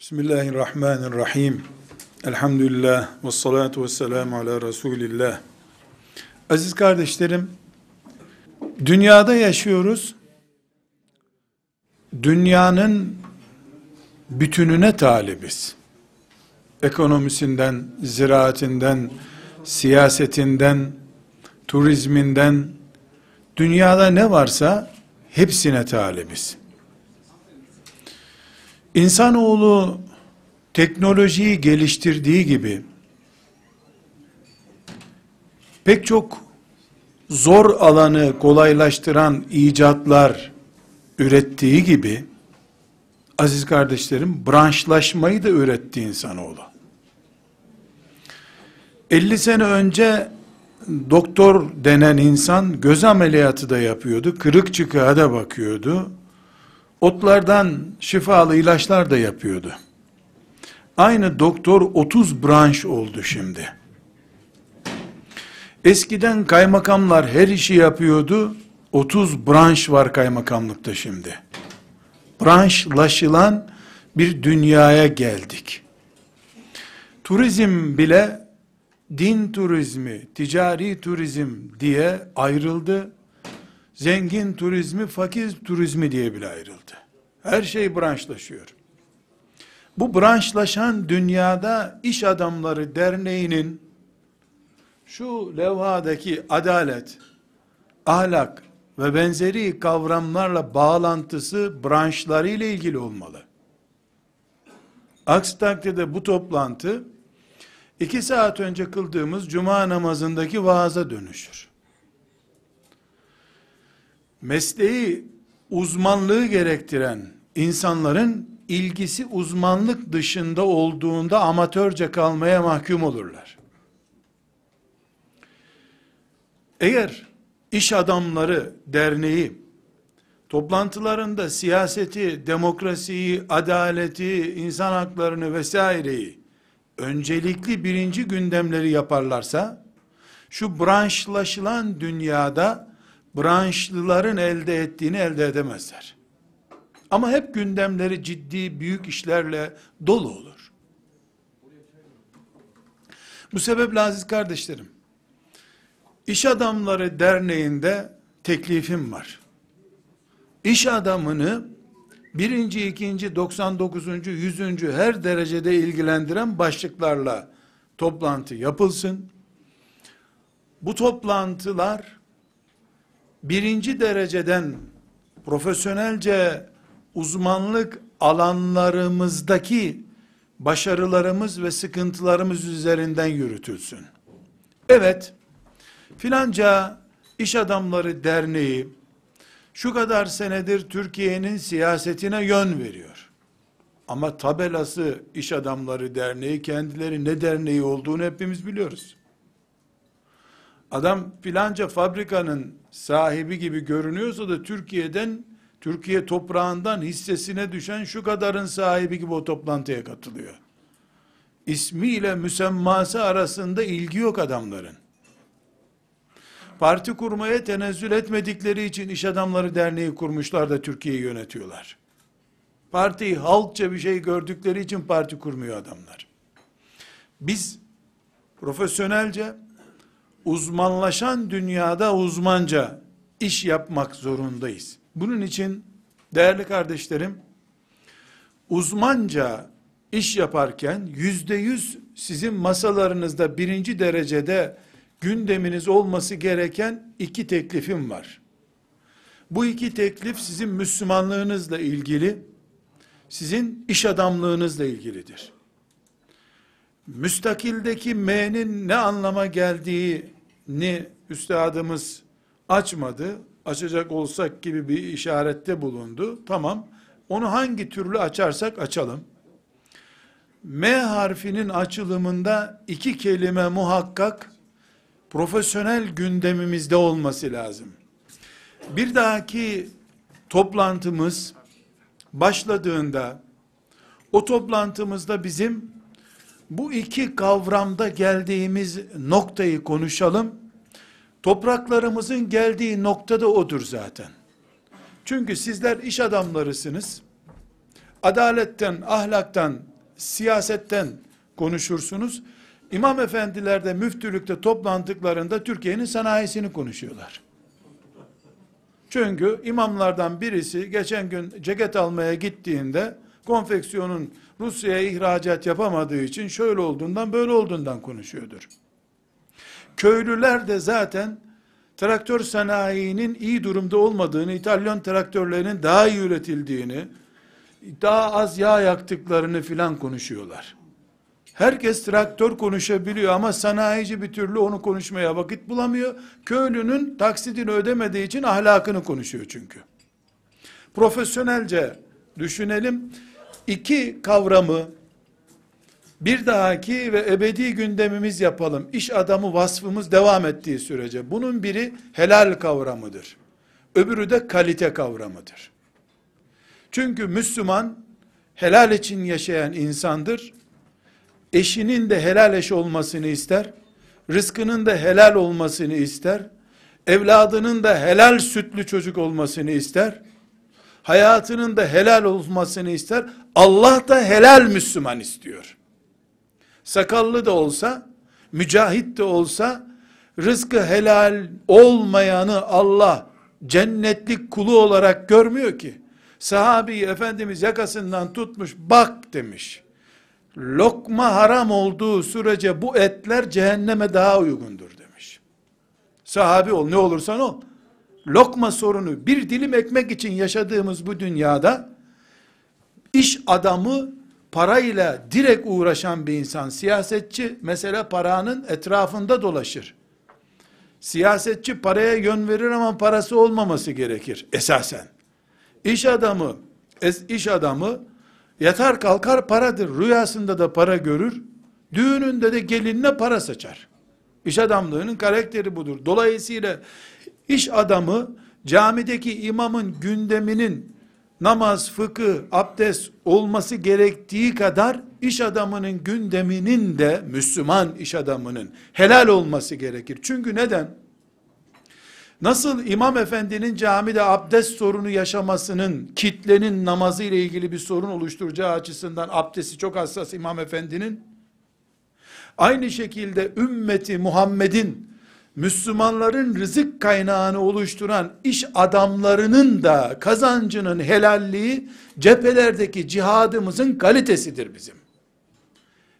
Bismillahirrahmanirrahim. Elhamdülillah ve salatu ve selamu ala Resulillah. Aziz kardeşlerim, dünyada yaşıyoruz. Dünyanın bütününe talibiz. Ekonomisinden, ziraatinden, siyasetinden, turizminden, dünyada ne varsa hepsine talibiz. İnsanoğlu teknolojiyi geliştirdiği gibi pek çok zor alanı kolaylaştıran icatlar ürettiği gibi aziz kardeşlerim branşlaşmayı da üretti insanoğlu. 50 sene önce doktor denen insan göz ameliyatı da yapıyordu, kırık çıkığa da bakıyordu, otlardan şifalı ilaçlar da yapıyordu. Aynı doktor 30 branş oldu şimdi. Eskiden kaymakamlar her işi yapıyordu. 30 branş var kaymakamlıkta şimdi. Branşlaşılan bir dünyaya geldik. Turizm bile din turizmi, ticari turizm diye ayrıldı. Zengin turizmi, fakir turizmi diye bile ayrıldı. Her şey branşlaşıyor. Bu branşlaşan dünyada iş adamları derneğinin şu levhadaki adalet, ahlak ve benzeri kavramlarla bağlantısı branşları ile ilgili olmalı. Aksi takdirde bu toplantı iki saat önce kıldığımız cuma namazındaki vaaza dönüşür. Mesleği uzmanlığı gerektiren insanların ilgisi uzmanlık dışında olduğunda amatörce kalmaya mahkum olurlar. Eğer iş adamları derneği toplantılarında siyaseti, demokrasiyi, adaleti, insan haklarını vesaireyi öncelikli birinci gündemleri yaparlarsa şu branşlaşılan dünyada branşlıların elde ettiğini elde edemezler. Ama hep gündemleri ciddi büyük işlerle dolu olur. Bu sebeple aziz kardeşlerim, İş Adamları Derneği'nde teklifim var. İş adamını birinci, ikinci, 99. 100. her derecede ilgilendiren başlıklarla toplantı yapılsın. Bu toplantılar birinci dereceden profesyonelce uzmanlık alanlarımızdaki başarılarımız ve sıkıntılarımız üzerinden yürütülsün. Evet, filanca iş adamları derneği şu kadar senedir Türkiye'nin siyasetine yön veriyor. Ama tabelası iş adamları derneği kendileri ne derneği olduğunu hepimiz biliyoruz. Adam filanca fabrikanın sahibi gibi görünüyorsa da Türkiye'den Türkiye toprağından hissesine düşen şu kadarın sahibi gibi o toplantıya katılıyor. İsmiyle müsemması arasında ilgi yok adamların. Parti kurmaya tenezzül etmedikleri için iş adamları derneği kurmuşlar da Türkiye'yi yönetiyorlar. Parti halkça bir şey gördükleri için parti kurmuyor adamlar. Biz profesyonelce uzmanlaşan dünyada uzmanca iş yapmak zorundayız. Bunun için değerli kardeşlerim, uzmanca iş yaparken yüzde yüz sizin masalarınızda birinci derecede gündeminiz olması gereken iki teklifim var. Bu iki teklif sizin Müslümanlığınızla ilgili, sizin iş adamlığınızla ilgilidir. Müstakildeki M'nin ne anlama geldiğini üstadımız açmadı açacak olsak gibi bir işarette bulundu. Tamam. Onu hangi türlü açarsak açalım. M harfinin açılımında iki kelime muhakkak profesyonel gündemimizde olması lazım. Bir dahaki toplantımız başladığında o toplantımızda bizim bu iki kavramda geldiğimiz noktayı konuşalım Topraklarımızın geldiği noktada odur zaten. Çünkü sizler iş adamlarısınız. adaletten, ahlaktan, siyasetten konuşursunuz. İmam efendiler de müftülükte toplantıklarında Türkiye'nin sanayisini konuşuyorlar. Çünkü imamlardan birisi geçen gün ceket almaya gittiğinde konfeksiyonun Rusya'ya ihracat yapamadığı için şöyle olduğundan böyle olduğundan konuşuyordur. Köylüler de zaten traktör sanayinin iyi durumda olmadığını, İtalyan traktörlerinin daha iyi üretildiğini, daha az yağ yaktıklarını filan konuşuyorlar. Herkes traktör konuşabiliyor ama sanayici bir türlü onu konuşmaya vakit bulamıyor. Köylünün taksidini ödemediği için ahlakını konuşuyor çünkü. Profesyonelce düşünelim. İki kavramı bir dahaki ve ebedi gündemimiz yapalım. İş adamı vasfımız devam ettiği sürece. Bunun biri helal kavramıdır. Öbürü de kalite kavramıdır. Çünkü Müslüman helal için yaşayan insandır. Eşinin de helal eş olmasını ister. Rızkının da helal olmasını ister. Evladının da helal sütlü çocuk olmasını ister. Hayatının da helal olmasını ister. Allah da helal Müslüman istiyor. Sakallı da olsa, mücahit de olsa, rızkı helal olmayanı Allah cennetlik kulu olarak görmüyor ki. Sahabi Efendimiz yakasından tutmuş, bak demiş. Lokma haram olduğu sürece bu etler cehenneme daha uygundur demiş. Sahabi ol ne olursan ol. Lokma sorunu bir dilim ekmek için yaşadığımız bu dünyada iş adamı parayla direkt uğraşan bir insan, siyasetçi mesela paranın etrafında dolaşır. Siyasetçi paraya yön verir ama parası olmaması gerekir esasen. İş adamı, iş adamı yatar kalkar paradır. Rüyasında da para görür. Düğününde de gelinle para saçar. İş adamlığının karakteri budur. Dolayısıyla iş adamı camideki imamın gündeminin namaz, fıkıh, abdest olması gerektiği kadar iş adamının gündeminin de Müslüman iş adamının helal olması gerekir. Çünkü neden? Nasıl imam efendinin camide abdest sorunu yaşamasının kitlenin namazı ile ilgili bir sorun oluşturacağı açısından abdesti çok hassas imam efendinin aynı şekilde ümmeti Muhammed'in Müslümanların rızık kaynağını oluşturan iş adamlarının da kazancının helalliği cephelerdeki cihadımızın kalitesidir bizim.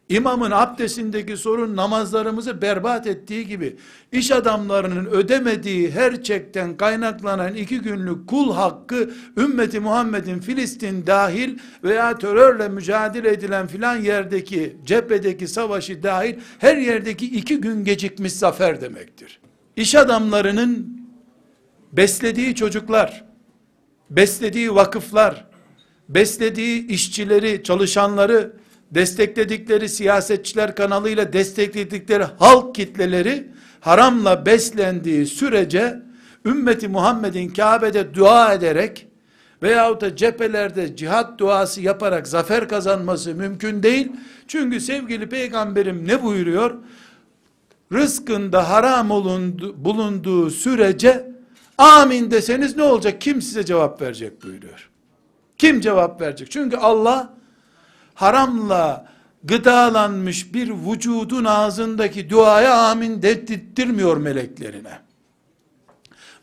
İmamın abdestindeki sorun namazlarımızı berbat ettiği gibi iş adamlarının ödemediği her çekten kaynaklanan iki günlük kul hakkı ümmeti Muhammed'in Filistin dahil veya terörle mücadele edilen filan yerdeki cephedeki savaşı dahil her yerdeki iki gün gecikmiş zafer demektir. İş adamlarının beslediği çocuklar, beslediği vakıflar, beslediği işçileri, çalışanları, destekledikleri siyasetçiler kanalıyla destekledikleri halk kitleleri haramla beslendiği sürece ümmeti Muhammed'in Kabe'de dua ederek veyahut da cephelerde cihat duası yaparak zafer kazanması mümkün değil. Çünkü sevgili peygamberim ne buyuruyor? Rızkında haram olundu, bulunduğu sürece amin deseniz ne olacak? Kim size cevap verecek buyuruyor. Kim cevap verecek? Çünkü Allah haramla gıdalanmış bir vücudun ağzındaki duaya amin dedirtmiyor meleklerine.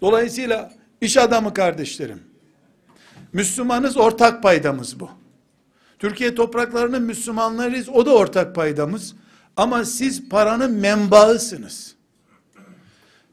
Dolayısıyla iş adamı kardeşlerim, Müslümanız ortak paydamız bu. Türkiye topraklarının Müslümanlarıyız, o da ortak paydamız. Ama siz paranın menbaısınız.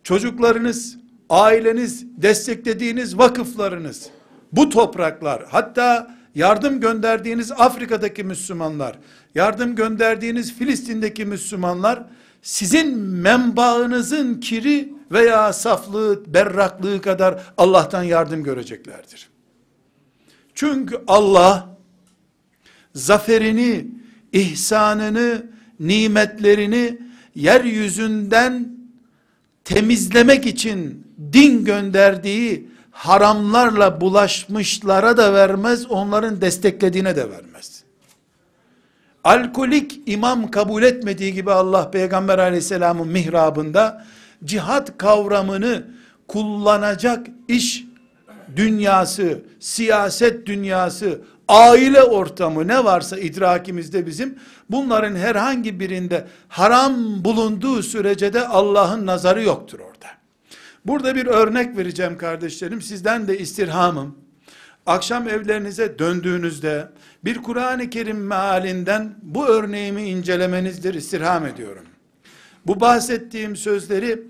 Çocuklarınız, aileniz, desteklediğiniz vakıflarınız, bu topraklar, hatta yardım gönderdiğiniz Afrika'daki Müslümanlar, yardım gönderdiğiniz Filistin'deki Müslümanlar, sizin menbaınızın kiri veya saflığı, berraklığı kadar Allah'tan yardım göreceklerdir. Çünkü Allah, zaferini, ihsanını, nimetlerini yeryüzünden temizlemek için din gönderdiği haramlarla bulaşmışlara da vermez, onların desteklediğine de vermez. Alkolik imam kabul etmediği gibi Allah Peygamber aleyhisselamın mihrabında cihat kavramını kullanacak iş dünyası, siyaset dünyası, aile ortamı ne varsa idrakimizde bizim bunların herhangi birinde haram bulunduğu sürece de Allah'ın nazarı yoktur orada. Burada bir örnek vereceğim kardeşlerim. Sizden de istirhamım. Akşam evlerinize döndüğünüzde bir Kur'an-ı Kerim mealinden bu örneğimi incelemenizdir istirham ediyorum. Bu bahsettiğim sözleri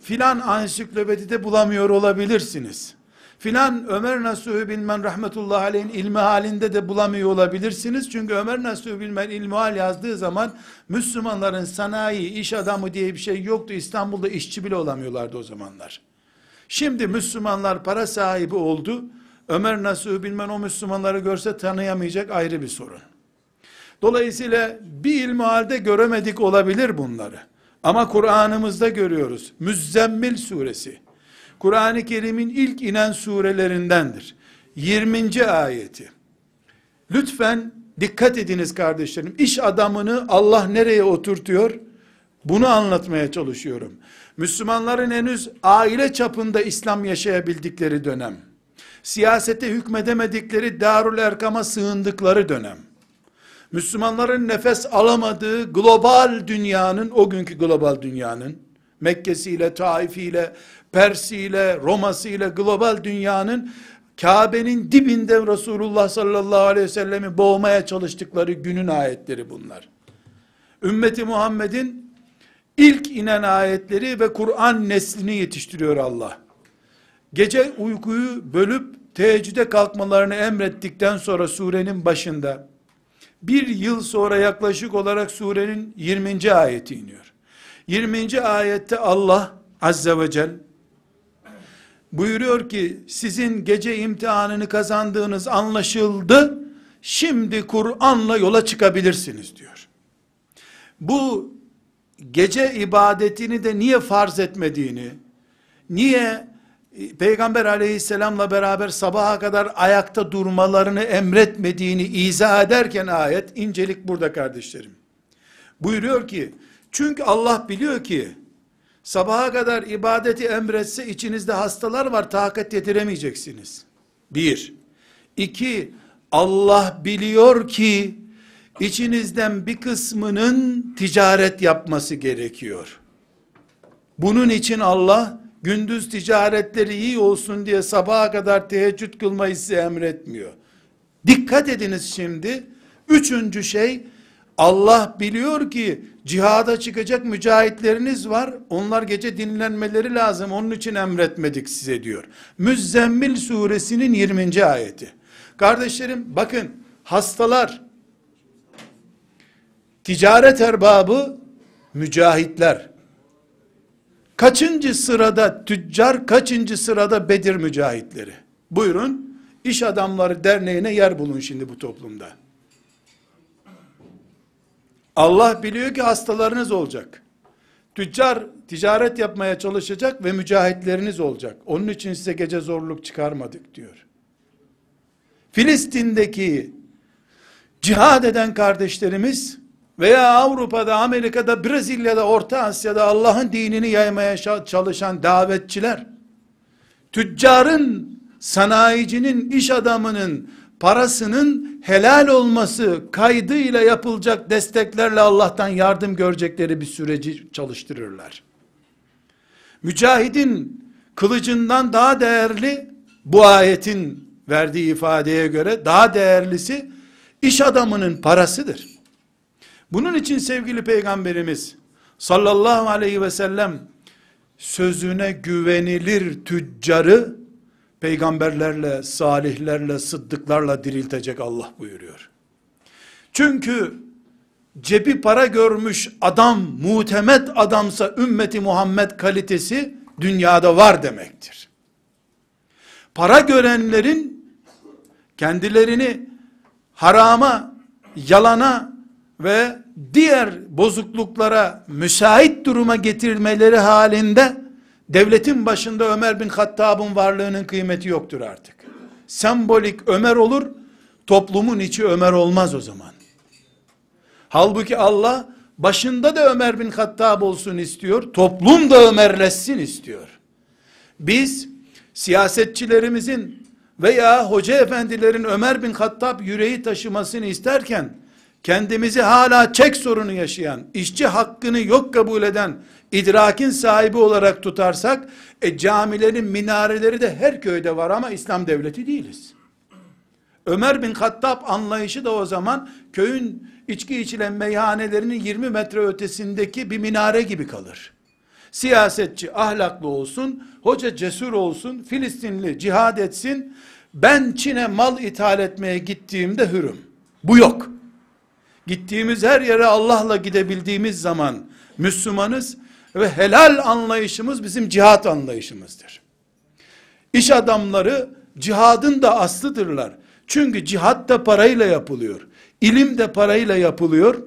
filan ansiklopedide bulamıyor olabilirsiniz. Filan Ömer Nasuhi Bilmen rahmetullahi aleyhin ilmi halinde de bulamıyor olabilirsiniz. Çünkü Ömer Nasuhi Bilmen ilmi hal yazdığı zaman Müslümanların sanayi, iş adamı diye bir şey yoktu. İstanbul'da işçi bile olamıyorlardı o zamanlar. Şimdi Müslümanlar para sahibi oldu. Ömer Nasuhi Bilmen o Müslümanları görse tanıyamayacak ayrı bir sorun. Dolayısıyla bir ilmi halde göremedik olabilir bunları. Ama Kur'an'ımızda görüyoruz. Müzzemmil suresi. Kur'an-ı Kerim'in ilk inen surelerindendir. 20. ayeti. Lütfen dikkat ediniz kardeşlerim. İş adamını Allah nereye oturtuyor? Bunu anlatmaya çalışıyorum. Müslümanların henüz aile çapında İslam yaşayabildikleri dönem. Siyasete hükmedemedikleri Darül Erkam'a sığındıkları dönem. Müslümanların nefes alamadığı global dünyanın, o günkü global dünyanın, Mekke'siyle, Taif'iyle, Pers'iyle, Roma'sıyla global dünyanın Kabe'nin dibinde Resulullah sallallahu aleyhi ve sellemi boğmaya çalıştıkları günün ayetleri bunlar. Ümmeti Muhammed'in ilk inen ayetleri ve Kur'an neslini yetiştiriyor Allah. Gece uykuyu bölüp teheccüde kalkmalarını emrettikten sonra surenin başında bir yıl sonra yaklaşık olarak surenin 20. ayeti iniyor. 20. ayette Allah azze ve celle buyuruyor ki sizin gece imtihanını kazandığınız anlaşıldı. Şimdi Kur'an'la yola çıkabilirsiniz diyor. Bu gece ibadetini de niye farz etmediğini, niye Peygamber aleyhisselamla beraber sabaha kadar ayakta durmalarını emretmediğini izah ederken ayet, incelik burada kardeşlerim. Buyuruyor ki, çünkü Allah biliyor ki, sabaha kadar ibadeti emretse içinizde hastalar var takat yediremeyeceksiniz. Bir. İki, Allah biliyor ki içinizden bir kısmının ticaret yapması gerekiyor. Bunun için Allah gündüz ticaretleri iyi olsun diye sabaha kadar teheccüd kılmayı size emretmiyor. Dikkat ediniz şimdi. Üçüncü şey Allah biliyor ki cihada çıkacak mücahitleriniz var. Onlar gece dinlenmeleri lazım. Onun için emretmedik size diyor. Müzzemmil suresinin 20. ayeti. Kardeşlerim bakın hastalar, ticaret erbabı, mücahitler. Kaçıncı sırada tüccar, kaçıncı sırada Bedir mücahitleri? Buyurun, iş adamları derneğine yer bulun şimdi bu toplumda. Allah biliyor ki hastalarınız olacak. Tüccar ticaret yapmaya çalışacak ve mücahitleriniz olacak. Onun için size gece zorluk çıkarmadık diyor. Filistin'deki cihad eden kardeşlerimiz veya Avrupa'da, Amerika'da, Brezilya'da, Orta Asya'da Allah'ın dinini yaymaya çalışan davetçiler, tüccarın, sanayicinin, iş adamının parasının helal olması kaydıyla yapılacak desteklerle Allah'tan yardım görecekleri bir süreci çalıştırırlar. Mücahidin kılıcından daha değerli bu ayetin verdiği ifadeye göre daha değerlisi iş adamının parasıdır. Bunun için sevgili peygamberimiz sallallahu aleyhi ve sellem sözüne güvenilir tüccarı peygamberlerle, salihlerle, sıddıklarla diriltecek Allah buyuruyor. Çünkü cebi para görmüş adam, mutemet adamsa ümmeti Muhammed kalitesi dünyada var demektir. Para görenlerin kendilerini harama, yalana ve diğer bozukluklara müsait duruma getirmeleri halinde devletin başında Ömer bin Hattab'ın varlığının kıymeti yoktur artık. Sembolik Ömer olur, toplumun içi Ömer olmaz o zaman. Halbuki Allah başında da Ömer bin Hattab olsun istiyor, toplum da Ömerleşsin istiyor. Biz siyasetçilerimizin veya hoca efendilerin Ömer bin Hattab yüreği taşımasını isterken kendimizi hala çek sorunu yaşayan, işçi hakkını yok kabul eden, idrakin sahibi olarak tutarsak, e camilerin minareleri de her köyde var ama İslam devleti değiliz. Ömer bin Hattab anlayışı da o zaman köyün içki içilen meyhanelerinin 20 metre ötesindeki bir minare gibi kalır. Siyasetçi ahlaklı olsun, hoca cesur olsun, Filistinli cihad etsin, ben Çin'e mal ithal etmeye gittiğimde hürüm. Bu yok. Gittiğimiz her yere Allah'la gidebildiğimiz zaman Müslümanız ve helal anlayışımız bizim cihat anlayışımızdır. İş adamları cihadın da aslıdırlar. Çünkü cihat da parayla yapılıyor. İlim de parayla yapılıyor.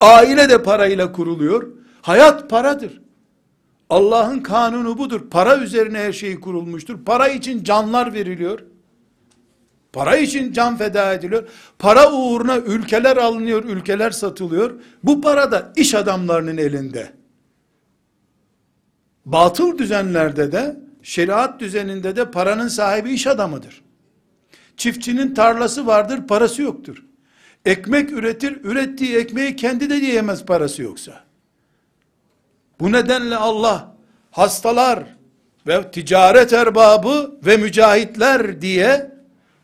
Aile de parayla kuruluyor. Hayat paradır. Allah'ın kanunu budur. Para üzerine her şey kurulmuştur. Para için canlar veriliyor. Para için can feda ediliyor. Para uğruna ülkeler alınıyor, ülkeler satılıyor. Bu para da iş adamlarının elinde. Batıl düzenlerde de, şeriat düzeninde de paranın sahibi iş adamıdır. Çiftçinin tarlası vardır, parası yoktur. Ekmek üretir, ürettiği ekmeği kendi de yiyemez parası yoksa. Bu nedenle Allah hastalar ve ticaret erbabı ve mücahitler diye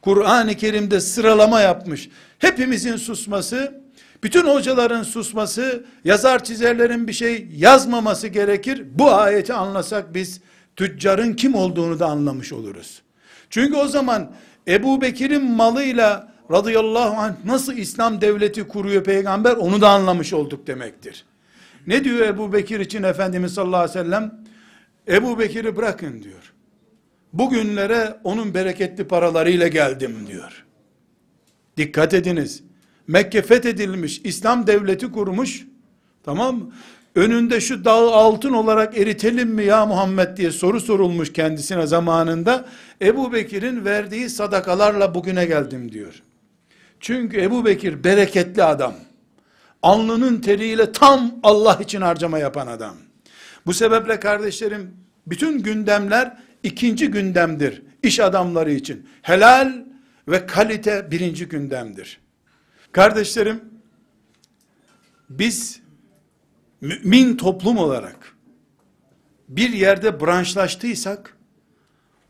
Kur'an-ı Kerim'de sıralama yapmış. Hepimizin susması, bütün hocaların susması, yazar çizerlerin bir şey yazmaması gerekir. Bu ayeti anlasak biz tüccarın kim olduğunu da anlamış oluruz. Çünkü o zaman Ebu Bekir'in malıyla radıyallahu anh nasıl İslam devleti kuruyor peygamber onu da anlamış olduk demektir. Ne diyor Ebu Bekir için Efendimiz sallallahu aleyhi ve sellem? Ebu Bekir'i bırakın diyor. Bugünlere onun bereketli paralarıyla geldim diyor. Dikkat ediniz. Mekke fethedilmiş, İslam devleti kurmuş. Tamam mı? Önünde şu dağı altın olarak eritelim mi ya Muhammed diye soru sorulmuş kendisine zamanında. Ebu Bekir'in verdiği sadakalarla bugüne geldim diyor. Çünkü Ebu Bekir bereketli adam. Alnının teriyle tam Allah için harcama yapan adam. Bu sebeple kardeşlerim bütün gündemler ikinci gündemdir. İş adamları için. Helal ve kalite birinci gündemdir. Kardeşlerim biz mümin toplum olarak bir yerde branşlaştıysak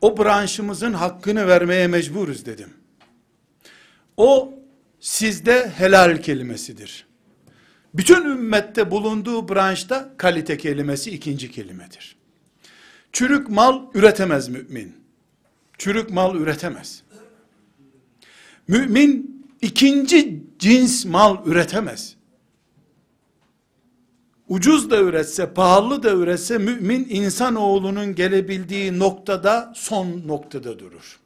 o branşımızın hakkını vermeye mecburuz dedim. O sizde helal kelimesidir. Bütün ümmette bulunduğu branşta kalite kelimesi ikinci kelimedir. Çürük mal üretemez mümin. Çürük mal üretemez. Mümin ikinci cins mal üretemez. Ucuz da üretse, pahalı da üretse mümin insanoğlunun gelebildiği noktada son noktada durur.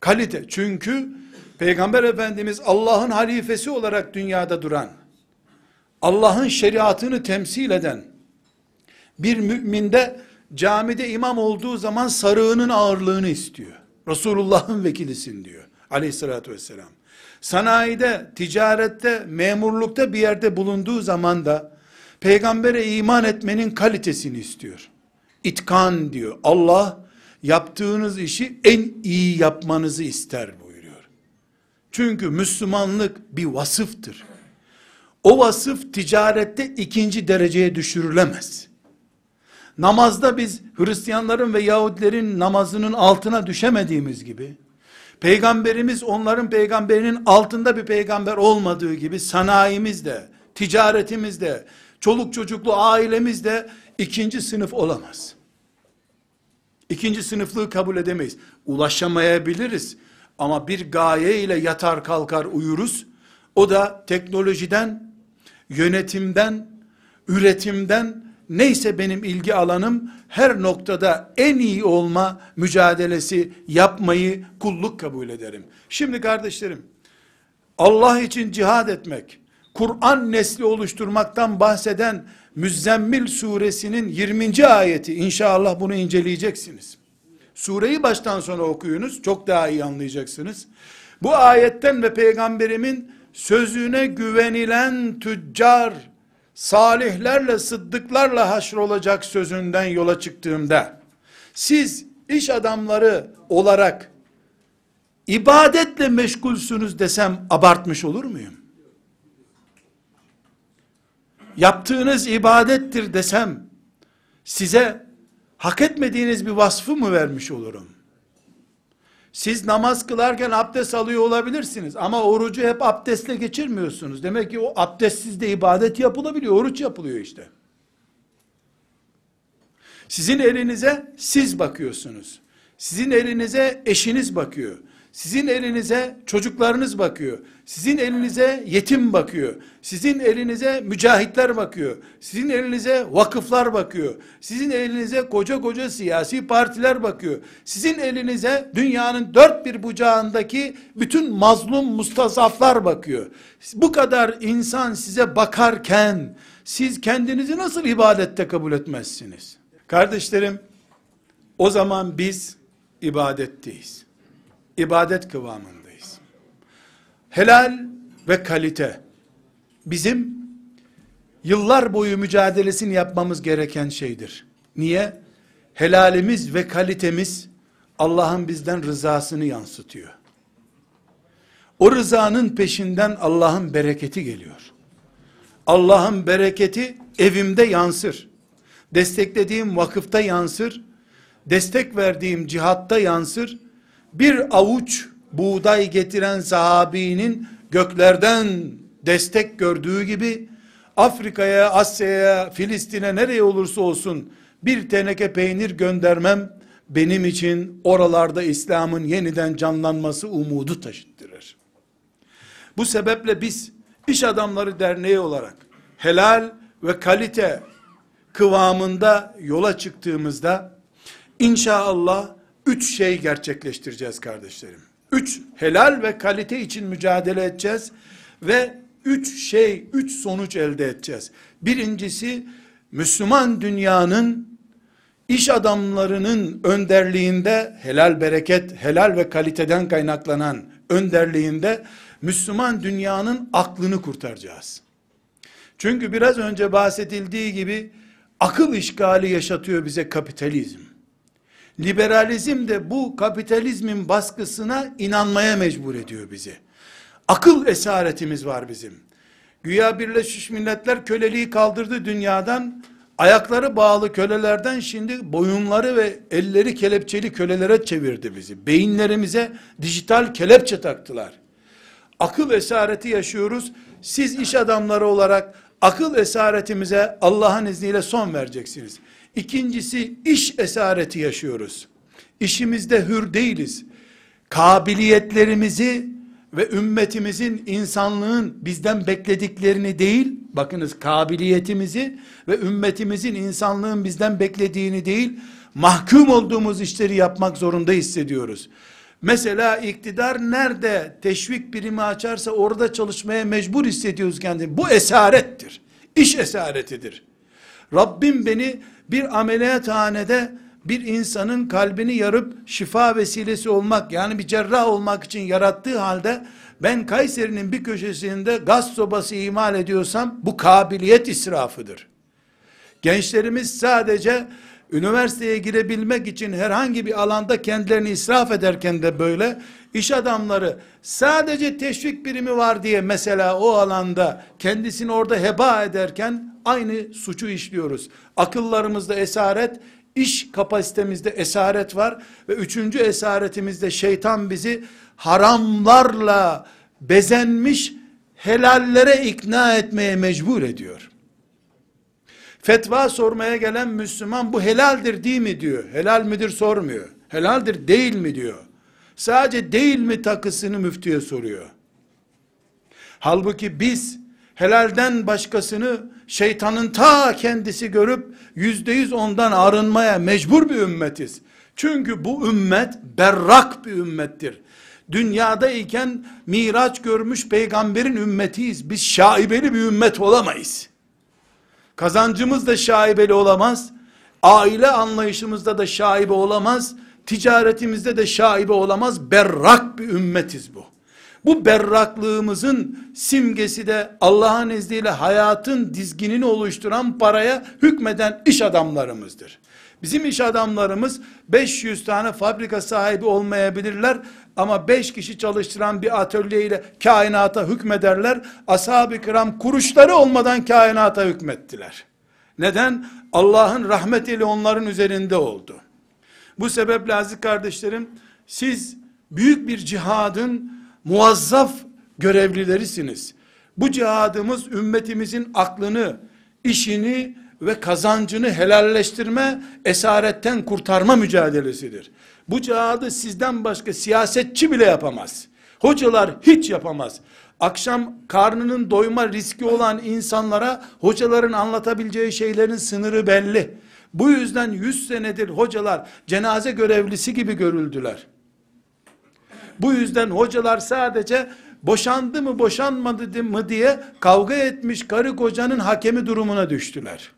Kalite çünkü Peygamber Efendimiz Allah'ın halifesi olarak dünyada duran, Allah'ın şeriatını temsil eden, bir müminde camide imam olduğu zaman sarığının ağırlığını istiyor. Resulullah'ın vekilisin diyor aleyhissalatü vesselam. Sanayide, ticarette, memurlukta bir yerde bulunduğu zaman da peygambere iman etmenin kalitesini istiyor. İtkan diyor. Allah yaptığınız işi en iyi yapmanızı ister buyuruyor. Çünkü Müslümanlık bir vasıftır. O vasıf ticarette ikinci dereceye düşürülemez. Namazda biz Hristiyanların ve Yahudilerin namazının altına düşemediğimiz gibi, Peygamberimiz onların peygamberinin altında bir peygamber olmadığı gibi sanayimizde, ticaretimizde, çoluk çocuklu ailemizde ikinci sınıf olamaz. İkinci sınıflığı kabul edemeyiz. Ulaşamayabiliriz. Ama bir gaye ile yatar kalkar uyuruz. O da teknolojiden, yönetimden, üretimden, neyse benim ilgi alanım, her noktada en iyi olma mücadelesi yapmayı kulluk kabul ederim. Şimdi kardeşlerim, Allah için cihad etmek, Kur'an nesli oluşturmaktan bahseden Müzzemmil suresinin 20. ayeti inşallah bunu inceleyeceksiniz. Sureyi baştan sona okuyunuz çok daha iyi anlayacaksınız. Bu ayetten ve peygamberimin sözüne güvenilen tüccar, salihlerle, sıddıklarla haşrolacak sözünden yola çıktığımda, siz iş adamları olarak ibadetle meşgulsünüz desem abartmış olur muyum? Yaptığınız ibadettir desem size hak etmediğiniz bir vasfı mı vermiş olurum? Siz namaz kılarken abdest alıyor olabilirsiniz ama orucu hep abdestle geçirmiyorsunuz. Demek ki o abdestsiz de ibadet yapılabiliyor, oruç yapılıyor işte. Sizin elinize siz bakıyorsunuz. Sizin elinize eşiniz bakıyor. Sizin elinize çocuklarınız bakıyor. Sizin elinize yetim bakıyor. Sizin elinize mücahitler bakıyor. Sizin elinize vakıflar bakıyor. Sizin elinize koca koca siyasi partiler bakıyor. Sizin elinize dünyanın dört bir bucağındaki bütün mazlum mustasaflar bakıyor. Bu kadar insan size bakarken siz kendinizi nasıl ibadette kabul etmezsiniz? Kardeşlerim, o zaman biz ibadetteyiz. İbadet kıvamındayız. Helal ve kalite bizim yıllar boyu mücadelesini yapmamız gereken şeydir. Niye? Helalimiz ve kalitemiz Allah'ın bizden rızasını yansıtıyor. O rızanın peşinden Allah'ın bereketi geliyor. Allah'ın bereketi evimde yansır desteklediğim vakıfta yansır, destek verdiğim cihatta yansır, bir avuç buğday getiren sahabinin göklerden destek gördüğü gibi, Afrika'ya, Asya'ya, Filistin'e nereye olursa olsun bir teneke peynir göndermem, benim için oralarda İslam'ın yeniden canlanması umudu taşıttırır. Bu sebeple biz iş adamları derneği olarak helal ve kalite kıvamında yola çıktığımızda inşallah üç şey gerçekleştireceğiz kardeşlerim. Üç helal ve kalite için mücadele edeceğiz ve üç şey, üç sonuç elde edeceğiz. Birincisi Müslüman dünyanın iş adamlarının önderliğinde helal bereket, helal ve kaliteden kaynaklanan önderliğinde Müslüman dünyanın aklını kurtaracağız. Çünkü biraz önce bahsedildiği gibi akıl işgali yaşatıyor bize kapitalizm. Liberalizm de bu kapitalizmin baskısına inanmaya mecbur ediyor bizi. Akıl esaretimiz var bizim. Güya Birleşmiş Milletler köleliği kaldırdı dünyadan. Ayakları bağlı kölelerden şimdi boyunları ve elleri kelepçeli kölelere çevirdi bizi. Beyinlerimize dijital kelepçe taktılar. Akıl esareti yaşıyoruz. Siz iş adamları olarak akıl esaretimize Allah'ın izniyle son vereceksiniz. İkincisi iş esareti yaşıyoruz. İşimizde hür değiliz. Kabiliyetlerimizi ve ümmetimizin insanlığın bizden beklediklerini değil, bakınız kabiliyetimizi ve ümmetimizin insanlığın bizden beklediğini değil, mahkum olduğumuz işleri yapmak zorunda hissediyoruz. Mesela iktidar nerede teşvik birimi açarsa orada çalışmaya mecbur hissediyoruz kendini. Bu esarettir. İş esaretidir. Rabbim beni bir ameliyathanede bir insanın kalbini yarıp şifa vesilesi olmak yani bir cerrah olmak için yarattığı halde ben Kayseri'nin bir köşesinde gaz sobası imal ediyorsam bu kabiliyet israfıdır. Gençlerimiz sadece üniversiteye girebilmek için herhangi bir alanda kendilerini israf ederken de böyle, iş adamları sadece teşvik birimi var diye mesela o alanda kendisini orada heba ederken aynı suçu işliyoruz. Akıllarımızda esaret, iş kapasitemizde esaret var ve üçüncü esaretimizde şeytan bizi haramlarla bezenmiş helallere ikna etmeye mecbur ediyor. Fetva sormaya gelen Müslüman bu helaldir değil mi diyor. Helal midir sormuyor. Helaldir değil mi diyor. Sadece değil mi takısını müftüye soruyor. Halbuki biz helalden başkasını şeytanın ta kendisi görüp yüzde yüz ondan arınmaya mecbur bir ümmetiz. Çünkü bu ümmet berrak bir ümmettir. Dünyada iken miraç görmüş peygamberin ümmetiyiz. Biz şaibeli bir ümmet olamayız. Kazancımız da şaibeli olamaz. Aile anlayışımızda da şaibe olamaz. Ticaretimizde de şaibe olamaz. Berrak bir ümmetiz bu. Bu berraklığımızın simgesi de Allah'ın izniyle hayatın dizginini oluşturan paraya hükmeden iş adamlarımızdır. Bizim iş adamlarımız 500 tane fabrika sahibi olmayabilirler ama 5 kişi çalıştıran bir atölye ile kainata hükmederler. Ashab-ı kiram kuruşları olmadan kainata hükmettiler. Neden? Allah'ın rahmetiyle onların üzerinde oldu. Bu sebeple aziz kardeşlerim, siz büyük bir cihadın muazzaf görevlilerisiniz. Bu cihadımız ümmetimizin aklını, işini ve kazancını helalleştirme, esaretten kurtarma mücadelesidir. Bu cihadı sizden başka siyasetçi bile yapamaz. Hocalar hiç yapamaz. Akşam karnının doyma riski olan insanlara hocaların anlatabileceği şeylerin sınırı belli. Bu yüzden 100 senedir hocalar cenaze görevlisi gibi görüldüler. Bu yüzden hocalar sadece boşandı mı boşanmadı mı diye kavga etmiş karı kocanın hakemi durumuna düştüler.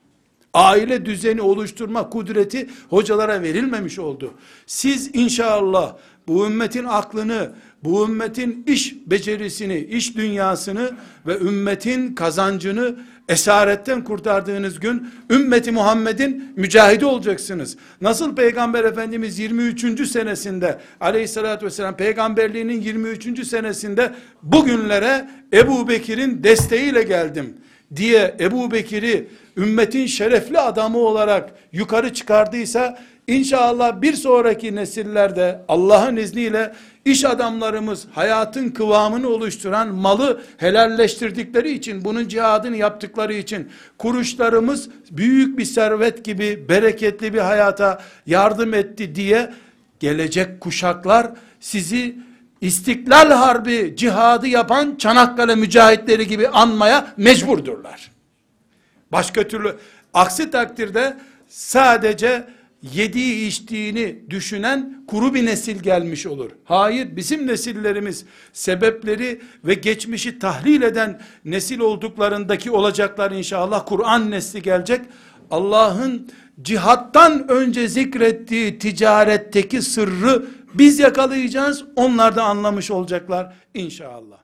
Aile düzeni oluşturma kudreti hocalara verilmemiş oldu. Siz inşallah bu ümmetin aklını, bu ümmetin iş becerisini, iş dünyasını ve ümmetin kazancını esaretten kurtardığınız gün ümmeti Muhammed'in mücahidi olacaksınız. Nasıl Peygamber Efendimiz 23. senesinde aleyhissalatü vesselam peygamberliğinin 23. senesinde bugünlere Ebu Bekir'in desteğiyle geldim diye Ebu Bekir'i ümmetin şerefli adamı olarak yukarı çıkardıysa inşallah bir sonraki nesillerde Allah'ın izniyle iş adamlarımız hayatın kıvamını oluşturan malı helalleştirdikleri için bunun cihadını yaptıkları için kuruşlarımız büyük bir servet gibi bereketli bir hayata yardım etti diye gelecek kuşaklar sizi İstiklal Harbi cihadı yapan Çanakkale mücahitleri gibi anmaya mecburdurlar. Başka türlü aksi takdirde sadece yediği içtiğini düşünen kuru bir nesil gelmiş olur. Hayır bizim nesillerimiz sebepleri ve geçmişi tahlil eden nesil olduklarındaki olacaklar inşallah Kur'an nesli gelecek. Allah'ın cihattan önce zikrettiği ticaretteki sırrı biz yakalayacağız. Onlar da anlamış olacaklar inşallah.